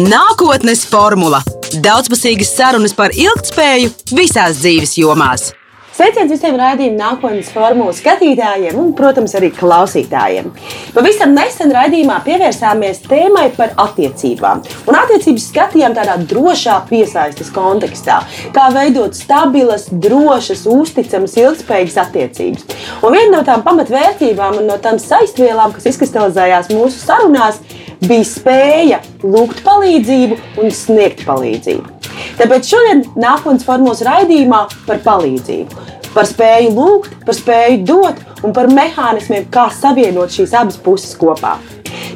Nākotnes formula - daudzpusīgas sarunas par ilgspēju visās dzīves jomās. Sveiciens visiem raidījuma nākotnes formulu skatītājiem un, protams, arī klausītājiem. Pavisam nesen raidījumā pievērsāmies tēmai par attiecībām. Un attiecības skatījām tādā drošā piesaistes kontekstā, kā veidot stabilas, drošas, uzticamas, ilgspējīgas attiecības. Un viena no tām pamatvērtībām un no tām saistvielām, kas izkristalizējās mūsu sarunās, bija spēja lūgt palīdzību un sniegt palīdzību. Tāpēc šodien nākotnes formos raidījumā par palīdzību, par spēju lūgt, par spēju dot un par mehānismiem, kā savienot šīs abas puses kopā.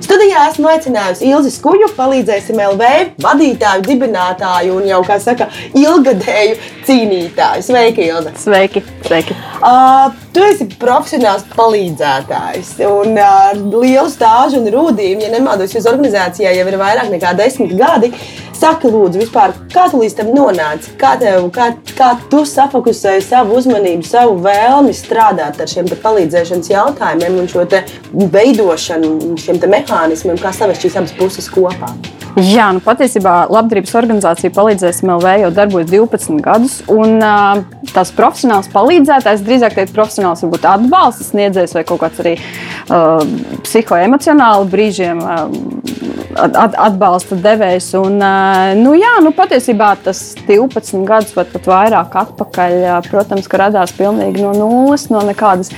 Studijā esmu aicinājusi Ilzi Skuļu, palīdzēsim LV vadītāju, dibinātāju un jau, kā saka, ilgadēju cīnītāju. Sveiki, Ilze! Sveiki! Sveiki. Uh, tu esi profesionāls palīdzētājs un ar uh, lielu stāžu un rūdījumu. Ja nemaldos, jūs organizācijā jau ir vairāk nekā desmit gadi. Saki, lūdzu, vispār, kā tu līdz tam nonāci? Kā, tev, kā, kā tu safokusēji savu uzmanību, savu vēlmi strādāt ar šiem palīdzēšanas jautājumiem un šo veidošanu, šiem mehānismiem, kā savest šīs abas puses kopā? Jā, nu, patiesībā labdarības organizācija palīdzēsim LV jau darbojas 12 gadus. Un, uh, tās profesionāls palīdzētājs, drīzāk teikt, profesionāls varbūt atbalsta sniedzējs vai kaut kāds arī uh, psihoemocionāli brīžiem. Uh, atbalsta devējs. Un, nu, jā, nu, patiesībā tas 12 gadus vai pat vairāk atpakaļ, protams, radās pilnīgi no nulles, no nekādas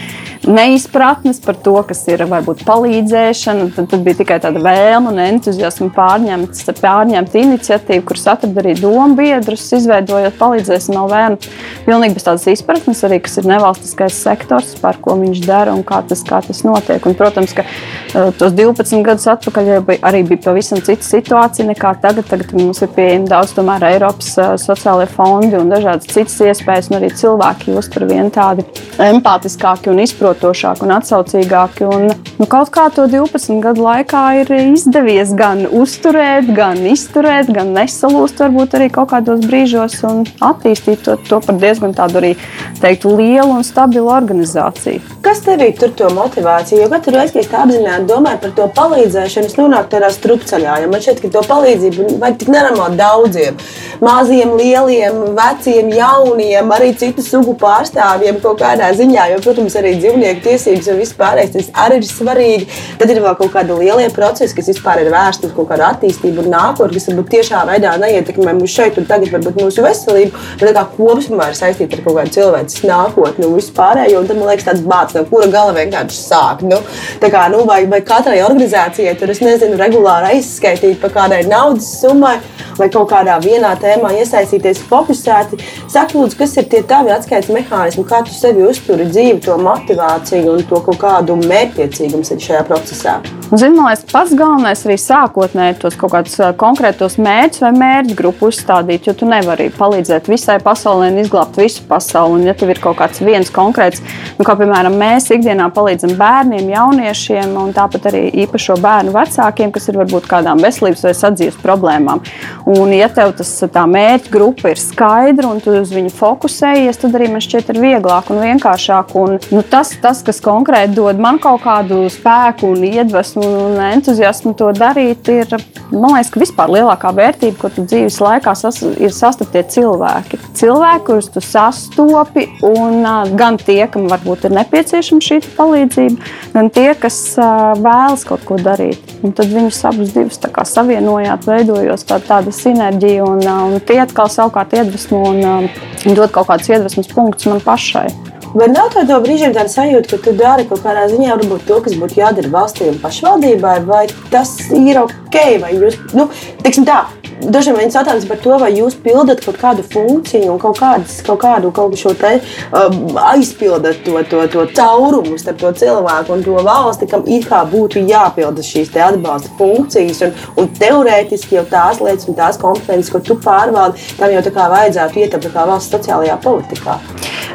neizpratnes par to, kas ir varbūt palīdzēšana. Tad, tad bija tikai tāda vēlme un entuziasma pārņemt, pārņemt iniciatīvu, kuras atrada arī domu biedrus, izveidojot palīdzēsim LV. Pilnīgi bez tādas izpratnes arī, kas ir nevalstiskais sektors, par ko viņš dara un kā tas, kā tas notiek. Un, protams, ka uh, tos 12 gadus atpakaļ arī bija pavisam cita situācija nekā tagad. Tagad mums ir pieejami daudz tomēr Eiropas uh, sociālajie fondi un dažādas citas iespējas, un arī cilvēki kļūst par vien tādi empātiskāki un izprotamāki saprotošāki un atsaucīgāki. Un, nu, kaut kā to 12 gadu laikā ir izdevies gan uzturēt, gan izturēt, gan nesalūst varbūt arī kaut kādos brīžos un attīstīt to, to par diezgan tādu arī teiktu, lielu un stabilu organizāciju. Kas tevī tur to motivāciju? Jo katru reizi, kad es apzināti domāju par to palīdzēšanu, es nonāku tādā strupceļā. Ja man šķiet, ka to palīdzību vajag tik nenormāli daudziem. Maziem, lieliem, veciem, jauniem, arī citu sugu pārstāvjiem kaut kādā ziņā. Jo, protams, arī dzīvniekiem dzīvnieku tiesības un viss pārējais, tas arī ir svarīgi. Tad ir vēl kaut kādi lielie procesi, kas vispār ir vērsti uz kaut kādu attīstību un nākotni, kas varbūt tiešā veidā neietekmē mūsu šeit un tagad, varbūt mūsu veselību, bet kā kopumā ir saistīta ar kaut kādu cilvēces nākotni un visu pārējo. Un tad man liekas, tāds bāts, no kura gala vienkārši sāk. Nu, kā, nu, vai, vai katrai organizācijai tur, es nezinu, regulāri aizskaitīt par kādai naudas summai vai kaut kādā vienā tēmā iesaistīties fokusēti. Saka, lūdzu, kas ir tie tavi atskaites mehānismi, kā tu sevi uzturi dzīvi, to motivāciju un to kaut kādu mērķtiecīgumu šajā procesā? Zinu, man liekas, pats galvenais arī sākotnēji tos kaut kādus konkrētos mērķus vai mērķu grupu uzstādīt, jo tu nevari palīdzēt visai pasaulē un izglābt visu pasauli. Un, ja tev ir kaut kāds viens konkrēts, nu, kā piemēram mēs ikdienā palīdzam bērniem, jauniešiem un tāpat arī īpašo bērnu vecākiem, kas ir varbūt kādām veselības vai sadzīves problēmām. Un, ja tev tas tā mērķa grupa ir skaidra un tu uz viņu fokusējies, tad arī man šķiet ir vieglāk un vienkāršāk. Un, nu, tas, tas, kas konkrēti dod man kaut kādu spēku un iedvesmu un entuziasmu to darīt, ir man liekas, ka vispār lielākā vērtība, ko tu dzīves laikā sas, ir sastapties cilvēki. Cilvēki, kurus tu sastopi, un gan tie, kam varbūt ir nepieciešama šī palīdzība, gan tie, kas vēlas kaut ko darīt. Un tad viņus abus divus savienojāt, veidojot tā, tādu sinerģiju, un, un tie atkal savukārt iedvesmo un, un dod kaut kādus iedvesmas punktus man pašai. Vai nav tādā brīžiem tāda sajūta, ka tu dari kaut kādā ziņā to, kas būtu jādara valstī un pašvaldībai, vai tas ir ok? Vai jūs, nu, tiksim tā, dažiem vien jautājums par to, vai jūs pildat kaut kādu funkciju un kaut, kādas, kaut kādu kaut šo te um, aizpildat to, to, to caurumu starp to cilvēku un to valsti, kam it kā būtu jāpilda šīs atbalsta funkcijas. Un, un teorētiski jau tās lietas un tās kompetences, ko tu pārvaldi, tam jau tā kā vajadzētu ietilpt valsts sociālajā politikā.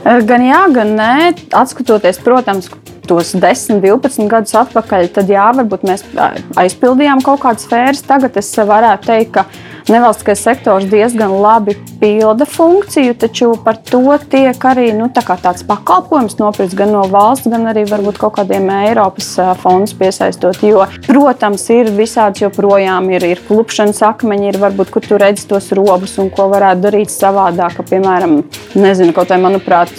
Gan jā, gan nē. Atskatoties, protams, tos 10, 12 gadus atpakaļ, tad jā, varbūt mēs aizpildījām kaut kādas sfēras. Tagad es varētu teikt, ka nevalstiskais sektors diezgan labi pilda funkciju, taču par to tiek arī nu, tā tāds pakalpojums nopirkts gan no valsts, gan arī varbūt kaut kādiem Eiropas fondus piesaistot. Jo, protams, ir visādi joprojām ir, ir klupšanas akmeņi, ir varbūt, kur tu redzi tos robus un ko varētu darīt savādāk. Ka, piemēram, nezinu, kaut vai, manuprāt,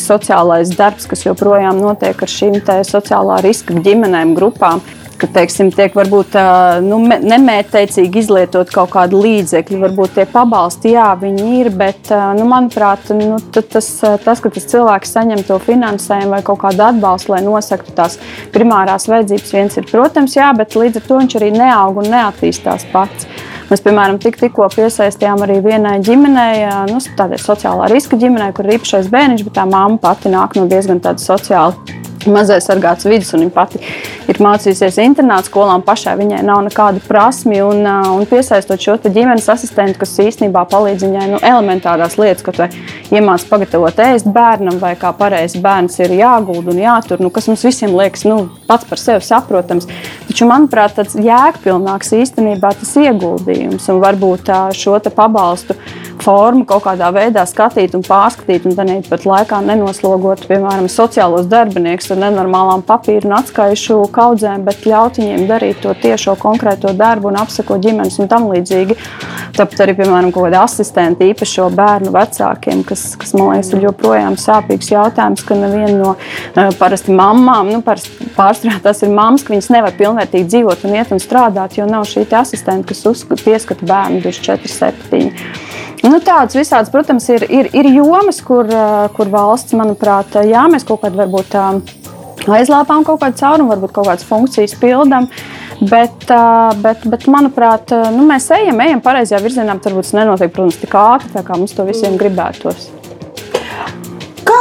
sociālais darbs, kas joprojām notiek ar šīm sociālā riska ģimenēm, grupām ka teiksim, tiek varbūt nu, nemērķiecīgi izlietot kaut kādu līdzekļu. Varbūt tie pabalsti, jā, viņi ir, bet nu, manuprāt, nu, tas, tas, ka tas cilvēks saņem to finansējumu vai kaut kādu atbalstu, lai nosaktu tās primārās vajadzības, viens ir, protams, jā, bet līdz ar to viņš arī neaug un neattīstās pats. Mēs, piemēram, tik, tikko piesaistījām arī vienai ģimenei, nu, tādai sociālā riska ģimenei, kur ir īpašais bērniņš, bet tā mamma pati nāk no diezgan tādas sociāli mazai sargāts vidus, un viņa pati ir mācījusies internāta skolā, un pašai viņai nav nekāda prasme. Un, un piesaistot šo ģimenes asistentu, kas īstenībā palīdz viņai nu, elementārās lietas, vai iemācīt pagatavot ēst bērnam, vai kā pareizi bērns ir jāgulda un jātur, nu, kas mums visiem liekas nu, pats par sevi saprotams. Taču, manuprāt, tas jēgpilnāks īstenībā tas ieguldījums un varbūt šo pabalstu formu kaut kādā veidā skatīt un pārskatīt, un tādā pat laikā nenoslogot, piemēram, sociālos darbiniekus ar nenormālām papīra un atskaišu kaudzēm, bet ļaut viņiem darīt to tiešo konkrēto darbu un apsakot ģimenes un tam līdzīgi. Tāpat arī, piemēram, kaut kāda asistenta īpašo bērnu vecākiem, kas, kas man liekas, ir joprojām sāpīgs jautājums, ka neviena no uh, parasti mamām, nu, parasti pārsvarā tas ir mammas, ka viņas nevar pilnvērtīgi dzīvot un iet un strādāt, jo nav šī asistenta, kas uzskata, pieskata bērnu 24, 7. Nu, tādas visādas, protams, ir, ir, ir jomas, kur, kur valsts, manuprāt, jā, mēs kaut kādā varbūt aizlāpām kaut kādu caurumu, varbūt kaut kādas funkcijas pildām. Bet, bet, bet, manuprāt, nu, mēs ejam, ejam pareizajā virzienā. Varbūt tas nenotiek, protams, tik ātri, kā mums to visiem gribētos.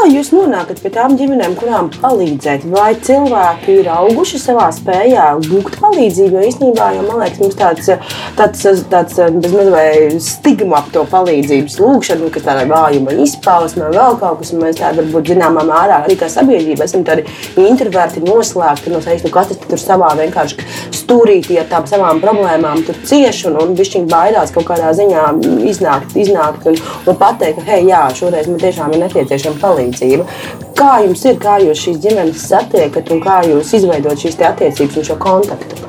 Jūs nonākat pie tām ģimenēm, kurām palīdzēt? Vai cilvēki ir auguši savā spējā lūgt palīdzību? Jo īstenībā, jau, man liekas, mums tāds, tāds, tāds bezmazliet stigma ap to palīdzības lūgšanu, ka tāda vājuma izpausme vai vēl kaut kas, un mēs tādu varbūt zināmā mērā arī kā sabiedrība esam tādi introverti, noslēgti no sevis, nu katrs tur savā vienkārši stūrītī ar tām savām problēmām tur cieš un, un višķiņ baidās kaut kādā ziņā iznākt, iznākt un, un pateikt, ka, hei, jā, šoreiz man tiešām ir nepieciešama palīdzība palīdzību. Kā jums ir, kā jūs šīs ģimenes satiekat un kā jūs izveidot šīs attiecības un šo kontaktu?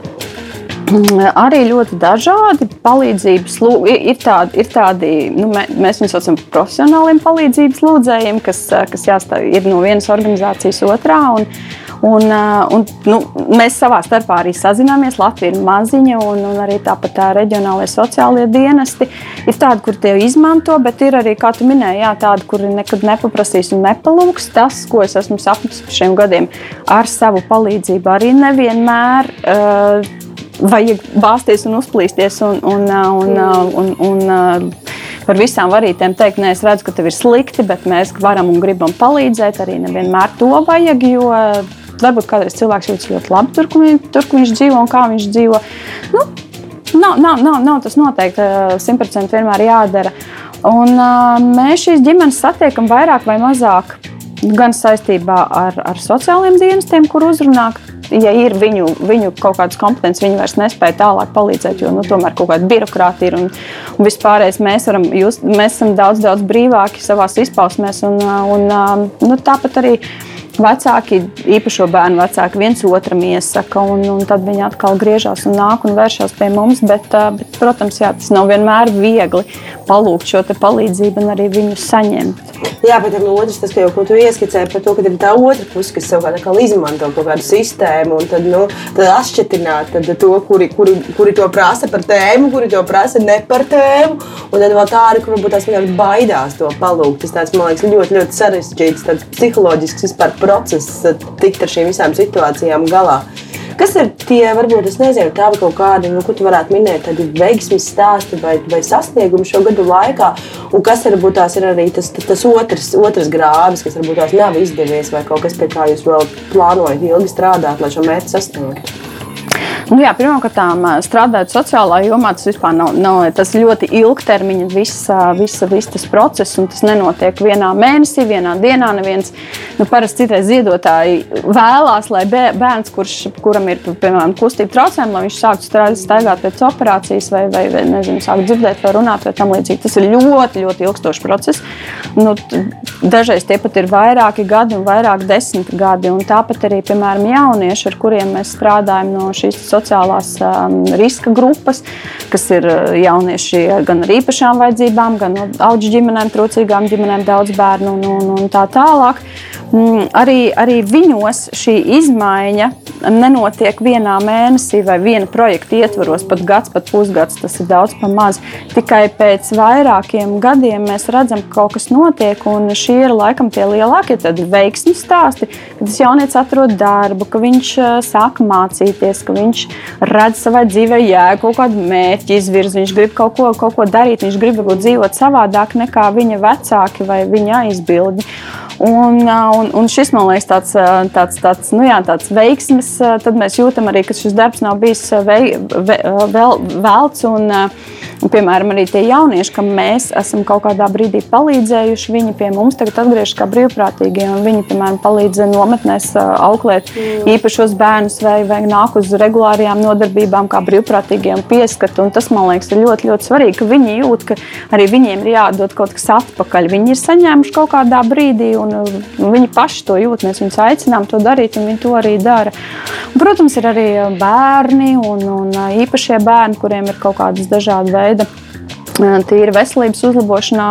Arī ļoti dažādi palīdzības lūdzēji. Ir tādi, ir tādi nu, mēs viņus saucam par profesionāliem palīdzības lūdzējiem, kas, kas jāstāv, ir no vienas organizācijas otrā. Un, Un, un, nu, mēs savā starpā arī sazināmies. Latvija ir maziņa, un, un arī tāpat tā reģionālajie sociālie dienesti ir tādi, kur tie izmanto, bet ir arī, kā tu minēji, jā, tādi, kuri nekad nepaprasīs un nepalūgs. Tas, ko es esmu sapnis par šiem gadiem, ar savu palīdzību arī nevienmēr. Uh, Vajag bāzties un uzplīsties un, un, un, un, un, un par visām varītēm teikt, nē, es redzu, ka tev ir slikti, bet mēs varam un gribam palīdzēt. Arī nevienmēr to vajag, jo varbūt kādreiz cilvēks jūtas ļoti labi tur, kur, viņš, tur, kur viņš dzīvo un kā viņš dzīvo. Nu, nav, nav, nav, nav tas noteikti simtprocentīgi vienmēr jādara. Un, mēs šīs ģimenes satiekam vairāk vai mazāk gan saistībā ar, ar sociālajiem dienestiem, kur uzrunāt. Ja ir viņu, viņu kaut kādas kompetences, viņi vairs nespēja tālāk palīdzēt, jo nu, tomēr kaut kāda birokrātija ir un, un vispārējais mēs, varam, jūs, mēs esam daudz, daudz brīvāki savā izpausmēs. Un, un, nu, tāpat arī Vecāki, īpašo bērnu vecāki, viens otram iesaka, un, un tad viņi atkal griežas un nāk un vēršas pie mums. Bet, bet protams, jā, tas nav vienmēr viegli palūgt šo palīdzību un arī viņu saņemt. Jā, bet no otras puses, jau ko tu ieskicēji par to, ka ir tā otra puse, kas savukārt izmanto kaut kādu sistēmu un tad, nu, tad atšķirt tad to, kuri, kuri, kuri to prasa par tēmu, kuri to prasa ne par tēmu. Un tad vēl tādi, kur varbūt tās vienkārši baidās to palūgt. Tas tāds, man liekas, ļoti, ļoti sarežģīts, psiholoģisks vispār process tikt ar šīm visām situācijām galā. Kas ir tie, varbūt, es nezinu, tādi kaut kādi, nu, ko tu varētu minēt, tādi veiksmīgi stāsti vai, vai sasniegumi šo gadu laikā, un kas varbūt tās ir arī tas, tas, tas otrs, otrs grāvis, kas varbūt tās nav izdevies, vai kaut kas, pie kā jūs vēl plānojat ilgi strādāt, lai šo mērķi sasniegtu? Nu, jā, pirmkārt, strādājot sociālā jomā, tas vispār nav, nav tas ļoti ilgtermiņa viss, viss, viss tas process, un tas nenotiek vienā mēnesī, vienā dienā. Neviens, nu, parasti citreiz ziedotāji vēlās, lai bērns, kurš, kuram ir piemēram kustība traucējumi, lai viņš sāktu staigāt pēc operācijas vai, vai, vai nezinu, sākt dzirdēt vai runāt vai tam līdzīgi. Tas ir ļoti, ļoti ilgstošs process. Nu, dažreiz tie pat ir vairāki gadi un vairāk desmit gadi. Un tāpat arī, piemēram, jaunieši, ar kuriem mēs strādājam no šīs sociālās um, riska grupas, kas ir uh, jaunieši gan ar īpašām vajadzībām, gan no auģu ģimenēm, trūcīgām ģimenēm, daudz bērnu un, un, un tā tālāk. Mm, arī, arī viņos šī izmaiņa nenotiek vienā mēnesī vai viena projekta ietvaros, pat gads, pat pusgads. Tas ir daudz par maz. Tikai pēc vairākiem gadiem mēs redzam, ka kaut kas notiek, un šie ir laikam tie lielākie veiksmju stāsti, kad tas jaunietis atrod darbu, ka viņš uh, sāk mācīties, ka viņš redz savai dzīvē jēgu, kaut kādu mērķi izvirzi, viņš grib kaut ko, kaut ko darīt, viņš grib dzīvot savādāk nekā viņa vecāki vai viņa aizbildņi. Un, un, un šis man liekas tāds, tāds, tāds, nu jā, tāds veiksmes, tad mēs jūtam arī, ka šis darbs nav bijis vei, ve, vēl, velts. Un, un, piemēram, arī tie jaunieši, kam mēs esam kaut kādā brīdī palīdzējuši, viņi pie mums tagad atgriežas kā brīvprātīgie. Viņi, piemēram, palīdz nometnēs auklēt mm. īpašos bērnus vai, vai nāk uz regulārajām nodarbībām kā brīvprātīgiem pieskatu. Tas, man liekas, ir ļoti, ļoti svarīgi, ka viņi jūt, ka arī viņiem ir jādod kaut kas atpakaļ. Viņi ir saņēmuši kaut kādā brīdī un, viņi paši to jūt. Mēs viņus aicinām to darīt, un viņi to arī dara. Un, protams, ir arī bērni un, un īpašie bērni, kuriem ir kaut kādas dažādas veidas tīri veselības uzlabošanā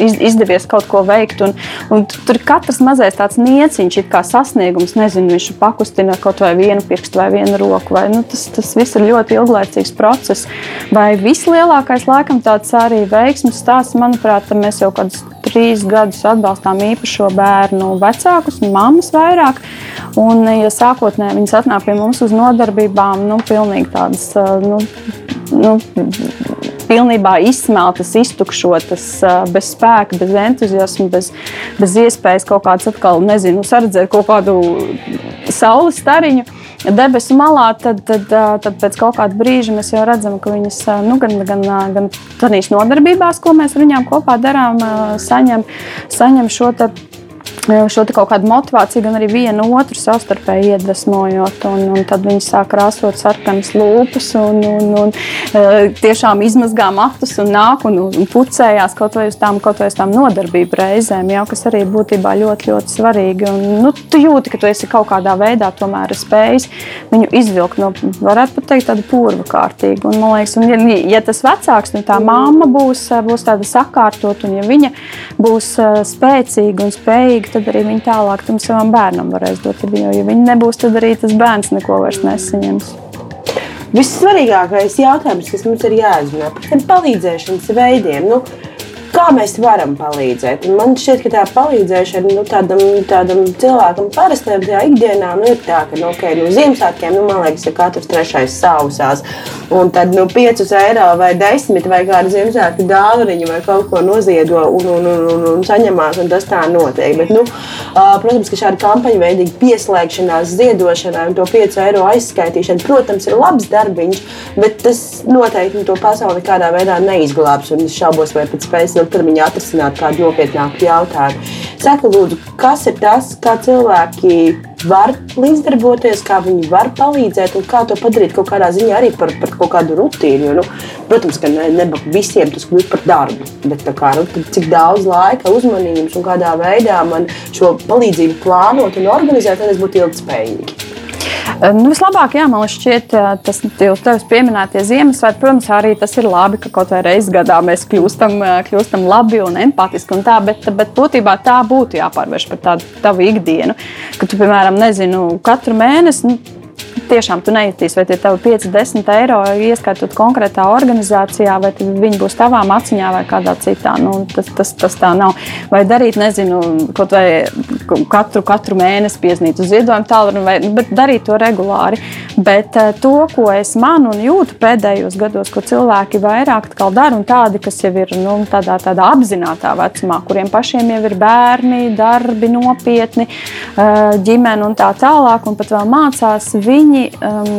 iz, izdevies kaut ko veikt. Un, un tur katrs mazais tāds nieciņš, kā sasniegums, nezinu, viņš pakustina kaut vai vienu pirkstu vai vienu roku. Vai, nu, tas, tas viss ir ļoti ilglaicīgs process. Vai vislielākais, laikam, tāds arī veiksmes stāsts, manuprāt, mēs jau kādus trīs gadus atbalstām īpašo bērnu vecākus un mammas vairāk. Un, ja sākotnēji viņas atnāk pie mums uz nodarbībām, nu, pilnīgi tādas. Nu, nu, pilnībā izsmeltas, iztukšotas, bez spēka, bez entuziasma, bez, bez iespējas kaut kādas atkal, nezinu, saredzēt kaut kādu saules stariņu debesu malā, tad, tad, tad pēc kaut kāda brīža mēs jau redzam, ka viņas nu, gan, gan, gan tādās nodarbībās, ko mēs ar viņām kopā darām, saņem, saņem šo šo kaut kādu motivāciju, gan arī vienu otru savstarpēji iedvesmojot. Un, un tad viņi sāk krāsot sarkanas lūpas un, un, un e, tiešām izmazgā matus un nāk un, un pucējās kaut vai uz tām, kaut vai uz tām nodarbību reizēm, jau, kas arī būtībā ļoti, ļoti svarīgi. Un, nu, tu jūti, ka tu esi kaut kādā veidā tomēr spējis viņu izvilkt no, varētu pat teikt, tāda purva kārtīga. Un, man liekas, un, ja, ja tas vecāks, nu, tā mamma būs, būs tāda sakārtot, un ja viņa būs e, spēcīga un spējīga tad arī viņi tālāk tam savam bērnam varēs dot. Jo, ja viņi nebūs, tad arī tas bērns neko vairs nesaņems. Vissvarīgākais jautājums, kas mums ir jāzina par tiem palīdzēšanas veidiem. Nu, kā mēs varam palīdzēt. Un man šķiet, ka tā palīdzēšana nu, tādam, tādam cilvēkam parastajā ikdienā nu, ir tā, ka nu, okay, no nu, Ziemassvētkiem, nu, man liekas, ir katrs trešais sausās. Un tad nu, 5 eiro vai 10 vai kāda Ziemassvētku dāvaniņa vai kaut ko noziedo un, un, un, un, un saņemās, un tas tā notiek. Bet, nu, protams, ka šāda kampaņa veidīga pieslēgšanās ziedošanai un to 5 eiro aizskaitīšana, protams, ir labs darbiņš, bet tas noteikti to pasauli nekādā veidā neizglābs. Un es šaubos, vai pēc spējas ilgtermiņā atrisināt kādu nopietnāku jautājumu. Saka, lūdzu, kas ir tas, kā cilvēki var līdzdarboties, kā viņi var palīdzēt un kā to padarīt kaut kādā ziņā arī par, par kaut kādu rutīnu. Jo, nu, protams, ka ne, ne visiem tas kļūst par darbu, bet kā, nu, cik daudz laika, uzmanības un kādā veidā man šo palīdzību plānot un organizēt, lai es būtu ilgspējīgi. Nu, vislabāk, jā, man šķiet, tas jau tevis pieminētie Ziemassvētki. Protams, arī tas ir labi, ka kaut vai reizes gadā mēs kļūstam, kļūstam labi un empātiski. Un tā, bet, bet būtībā tā būtu jāpārvērš par tādu tavu ikdienu. Ka tu, piemēram, nezinu, katru mēnesi. Nu, tiešām tu nejūtīsi, vai tie tavi 5, 10 eiro ieskaitot konkrētā organizācijā, vai viņi būs tavām acīm vai kādā citā. Nu, tas, tas, tas tā nav. Vai darīt, nezinu, kaut vai katru, katru mēnesi piezīmēt uz ziedojumu tālruni, bet darīt to regulāri. Bet uh, to, ko es manu un jūtu pēdējos gados, ko cilvēki vairāk dara, un tādi, kas jau ir nu, tādā, tādā apzinātā vecumā, kuriem pašiem jau ir bērni, darbi nopietni, uh, ģimene un tā tālāk, un pat vēl mācās, viņi um,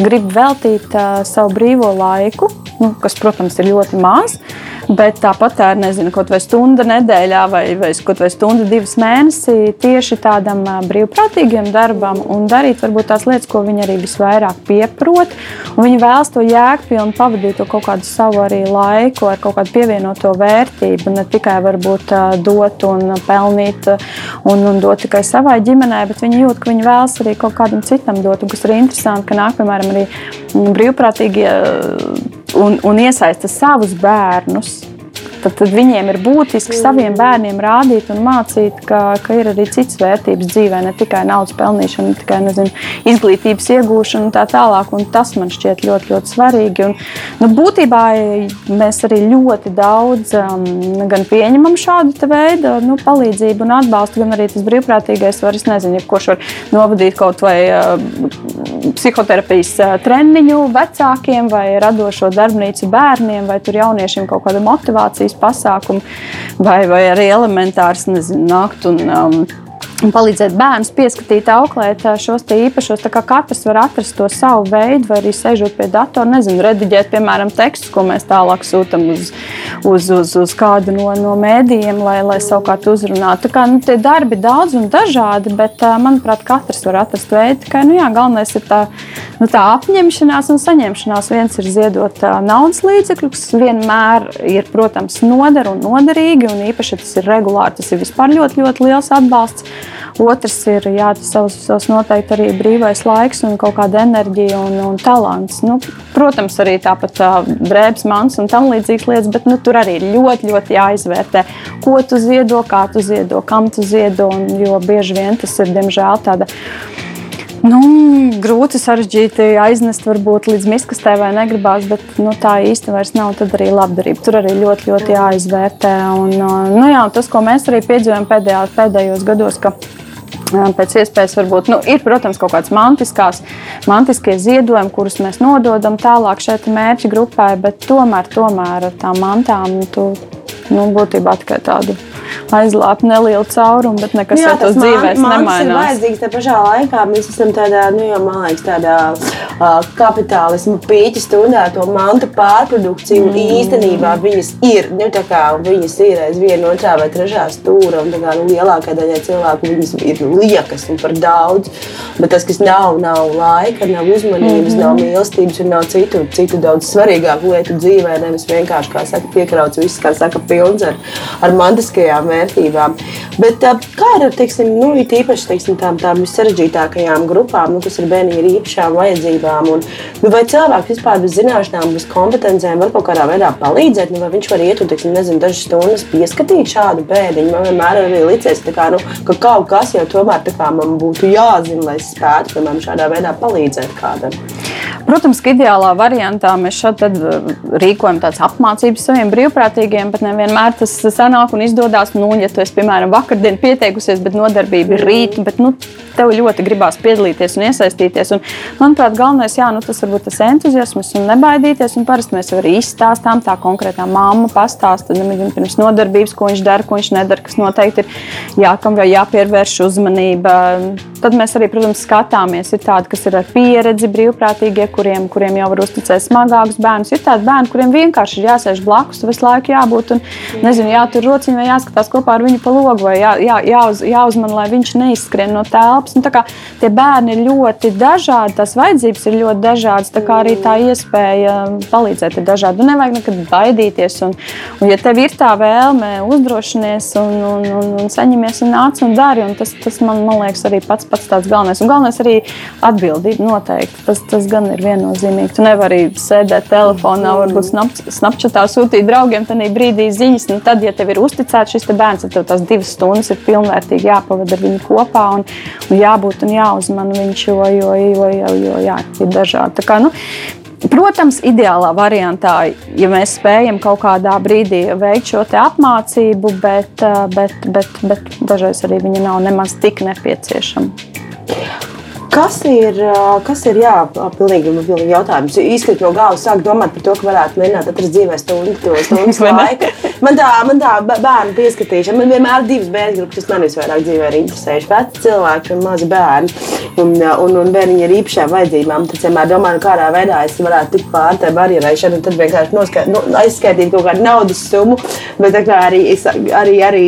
grib veltīt uh, savu brīvo laiku, nu, kas, protams, ir ļoti maz. Bet tāpat tā ir nezinu, kaut vai stunda nedēļā, vai, vai kaut vai stunda divas mēnesī tieši tādam brīvprātīgam darbam un darīt varbūt tās lietas, ko viņi arī visvairāk pieprot. Viņi vēlas to jēgpilni pavadīt to kaut kādu savu arī laiku ar kaut kādu pievienoto vērtību, ne tikai varbūt dot un pelnīt un, un dot tikai savai ģimenei, bet viņi jūt, ka viņi vēlas arī kaut kādam citam dot. Un kas ir interesanti, ka nāk, piemēram, arī brīvprātīgie un, un iesaista savus bērnus tad, tad viņiem ir būtiski saviem bērniem rādīt un mācīt, ka, ka ir arī citas vērtības dzīvē, ne tikai naudas pelnīšana, ne tikai nezinu, izglītības iegūšana un tā tālāk. Un tas man šķiet ļoti, ļoti svarīgi. Un, nu, būtībā mēs arī ļoti daudz um, pieņemam šādu veidu nu, palīdzību un atbalstu, gan arī tas brīvprātīgais var, es nezinu, kurš var novadīt kaut vai uh, psihoterapijas uh, treniņu vecākiem vai radošo darbnīcu bērniem vai tur jauniešiem kaut kādu motivācijas pasākumu, vai, vai arī elementārs, nezinu, nākt un um, un palīdzēt bērnus pieskatīt, auklēt šos īpašos. Tā kā katrs var atrast to savu veidu, vai arī sēžot pie datora, nezinu, rediģēt, piemēram, tekstus, ko mēs tālāk sūtām uz, uz, uz, uz kādu no, no mēdījiem, lai, lai savukārt uzrunātu. Tā kā nu, tie darbi daudz un dažādi, bet, manuprāt, katrs var atrast veidu. Tikai, nu, jā, galvenais ir tā, nu, tā apņemšanās un saņemšanās. Viens ir ziedot naudas līdzekļus, vienmēr ir, protams, noder un noderīgi, un īpaši tas ir regulāri, tas ir vispār ļoti, ļoti liels atbalsts. Otrs ir jā, savs, savs noteikti arī brīvais laiks un kaut kāda enerģija un, un talants. Nu, protams, arī tāpat tā, drēbes, mans un tam līdzīgas lietas, bet nu, tur arī ļoti, ļoti jāizvērtē, ko tu ziedo, kā tu ziedo, kam tu ziedo. Un, jo bieži vien tas ir diemžēl tāda Nu, grūti sarežģīti aiznest varbūt līdz miskastē vai negribās, bet nu, tā īsti vairs nav. Tad arī labdarība. Tur arī ļoti, ļoti jāizvērtē. Un, nu, jā, tas, ko mēs arī piedzīvojam pēdējā, pēdējos gados, ka pēc iespējas varbūt nu, ir, protams, kaut kādas mantiskās, mantiskie ziedojumi, kurus mēs nododam tālāk šai mērķa grupai, bet tomēr, tomēr ar tām mantām tu nu, būtībā tikai tādu aizlāpt nelielu caurumu, bet nekas jā, to dzīvēs nemainās. Tas ir vajadzīgs, tā pašā laikā mēs esam tādā, nu jau, man liekas, tādā uh, kapitālismu pīķa stundā to mantu pārprodukciju, mm. īstenībā viņas ir, nu tā kā viņas ir aiz viena otrā vai trešā stūra, un tā kā nu, lielākā daļa cilvēku viņas ir liekas un par daudz, bet tas, kas nav, nav laika, nav uzmanības, mm -hmm. nav mīlestības un nav citu, citu daudz svarīgāku lietu dzīvē, nevis vienkārši, kā saka, piekrauts viss, kā saka, pilns ar, ar mantiskajām vērtībām. Bet kā ir ar teiksim, nu, īpaši teiksim, tām, tām sarežģītākajām grupām, nu, kas ir bērni ar īpašām vajadzībām? Un, nu, vai cilvēks vispār bez zināšanām, bez kompetencijām var kaut kādā veidā palīdzēt? Nu, vai viņš var iet un teiksim, nezinu, dažas stundas pieskatīt šādu bēdiņu? Man vienmēr ir licies, kā, nu, ka kaut kas jau tomēr kā, man būtu jāzina, lai es spētu piemēram, šādā veidā palīdzēt kādam. Protams, ka ideālā variantā mēs šeit rīkojam tādas apmācības saviem brīvprātīgiem, bet nevienmēr tas sanāk un izdodas. Nu, ja tu esi, piemēram, vakardien pieteikusies, bet nodarbība ir rīt, bet nu, tev ļoti gribās piedalīties un iesaistīties. Un, manuprāt, galvenais jā, nu, tas varbūt tas entuziasms un nebaidīties. Un parasti mēs arī izstāstām, tā konkrētā mamma pastāsta pirms nodarbības, ko viņš dara, ko viņš nedara, kas noteikti ir jākam vai jāpievērš uzmanība. Tad mēs arī, protams, skatāmies. Ir tādi, kas ir ar pieredzi, brīvprātīgie, kuriem, kuriem jau var uzticēt smagākus bērnus. Ir tādi bērni, kuriem vienkārši ir jāsēž blakus, visu laiku jābūt un nezinu, jātur rociņā vai jāskatās kopā ar viņu pa logu vai jā, jā, jāuz, jāuzmana, lai viņš neizskrien no telpas. Nu, tie bērni ir ļoti dažādi, tās vajadzības ir ļoti dažādas. Tā kā arī tā iespēja palīdzēt ir dažāda. Nu, nevajag nekad baidīties. Un, un ja tev ir tā vēlme, uzdrošinies un, un, un, un saņemies un nāc un dari. Un tas, tas man, man liekas arī pats pats tāds galvenais. Un galvenais arī atbildība noteikti. Tas, tas gan ir viennozīmīgi. Tu nevari sēdēt telefonā, varbūt snapchatā sūtīt draugiem, tad brīdī ziņas. Nu, tad, ja tev ir uzticēts šis bērns, tad tev tās divas stundas ir pilnvērtīgi jāpavada ar viņu kopā un, un jābūt un jāuzmana viņš, jo, jo, jo, jo, jo jā, ir dažādi. Kā, nu, Protams, ideālā variantā, ja mēs spējam kaut kādā brīdī veikt šo apmācību, bet, bet, bet, bet dažreiz arī viņa nav nemaz tik nepieciešama. Kas ir, kas ir jā, pilnīgi, pilnīgi jautājums? Izkrīt no galvas, sāk domāt par to, ka varētu mēģināt atrast dzīvē stundu, to stundu laiku. Man tā, man tā bērnu pieskatīšana, man vienmēr ir divas bērnu grupas, kas man visvairāk dzīvē ir interesējuši. Veci cilvēki un mazi bērni. Un, un, un bērniņi ar īpašām vajadzībām. Tad vienmēr domāju, nu, kādā veidā es varētu tikt pāri tai barjerai. Tad vienkārši noskait, nu, aizskaitīt kaut kādu naudas summu, bet arī, arī, arī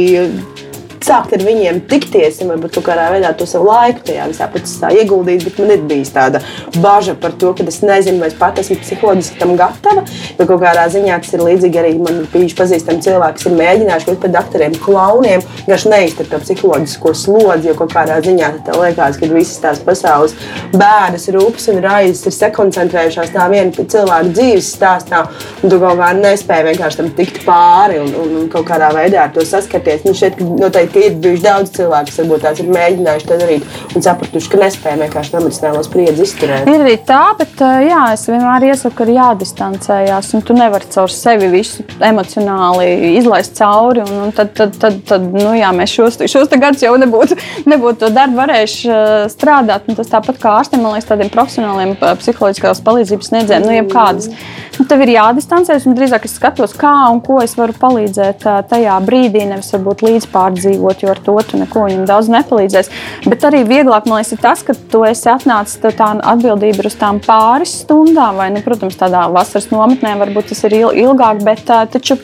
sākt ar viņiem tikties, un varbūt kādā veidā to savu laiku tajā visā procesā ieguldīt. Bet man ir bijis tāda bažas par to, ka es nezinu, vai es pat esmu psiholoģiski tam gatava. Jo kaut kādā ziņā tas ir līdzīgi arī man bijuši pazīstami cilvēki, kas ir mēģinājuši kļūt par doktoriem, klauniem, vienkārši neizturēt to psiholoģisko slodzi. Jo kaut kādā ziņā tev liekas, ka visas tās pasaules bēdas, rūpes un raizes ir sakoncentrējušās tā viena cilvēka dzīves stāstā, tu kaut kā nespēji vienkārši tam tikt pāri un, un, un kaut kādā veidā ar to saskarties. Nu, šeit noteikti ka ir bijuši daudz cilvēku, kas varbūt tās ir mēģinājuši to darīt un sapratuši, ka nespēja vienkārši emocionālo spriedzi izturēt. Ir arī tā, bet jā, es vienmēr iesaku, ka ir jādistancējās. Tu nevari caur sevi visu emocionāli izlaist cauri. Un, un tad, tad, tad, tad nu, jā, mēs šos, šos gadus jau nebūtu, nebūtu to darbu varējuši strādāt. Un tas tāpat kā ārstiem, man liekas, tādiem profesionāliem psiholoģiskās palīdzības sniedzējiem, nu, jebkādas. Nu, tev ir jādistancējas, un drīzāk es skatos, kā un ko es varu palīdzēt tajā brīdī, nevis varbūt līdzpārdzīvot dzīvot, jo ar to tu neko viņam daudz nepalīdzēs. Bet arī vieglāk man liekas, ir tas, ka tu esi atnācis tā atbildība uz tām pāris stundām, vai, nu, protams, tādā vasaras nometnē varbūt tas ir ilgāk, bet taču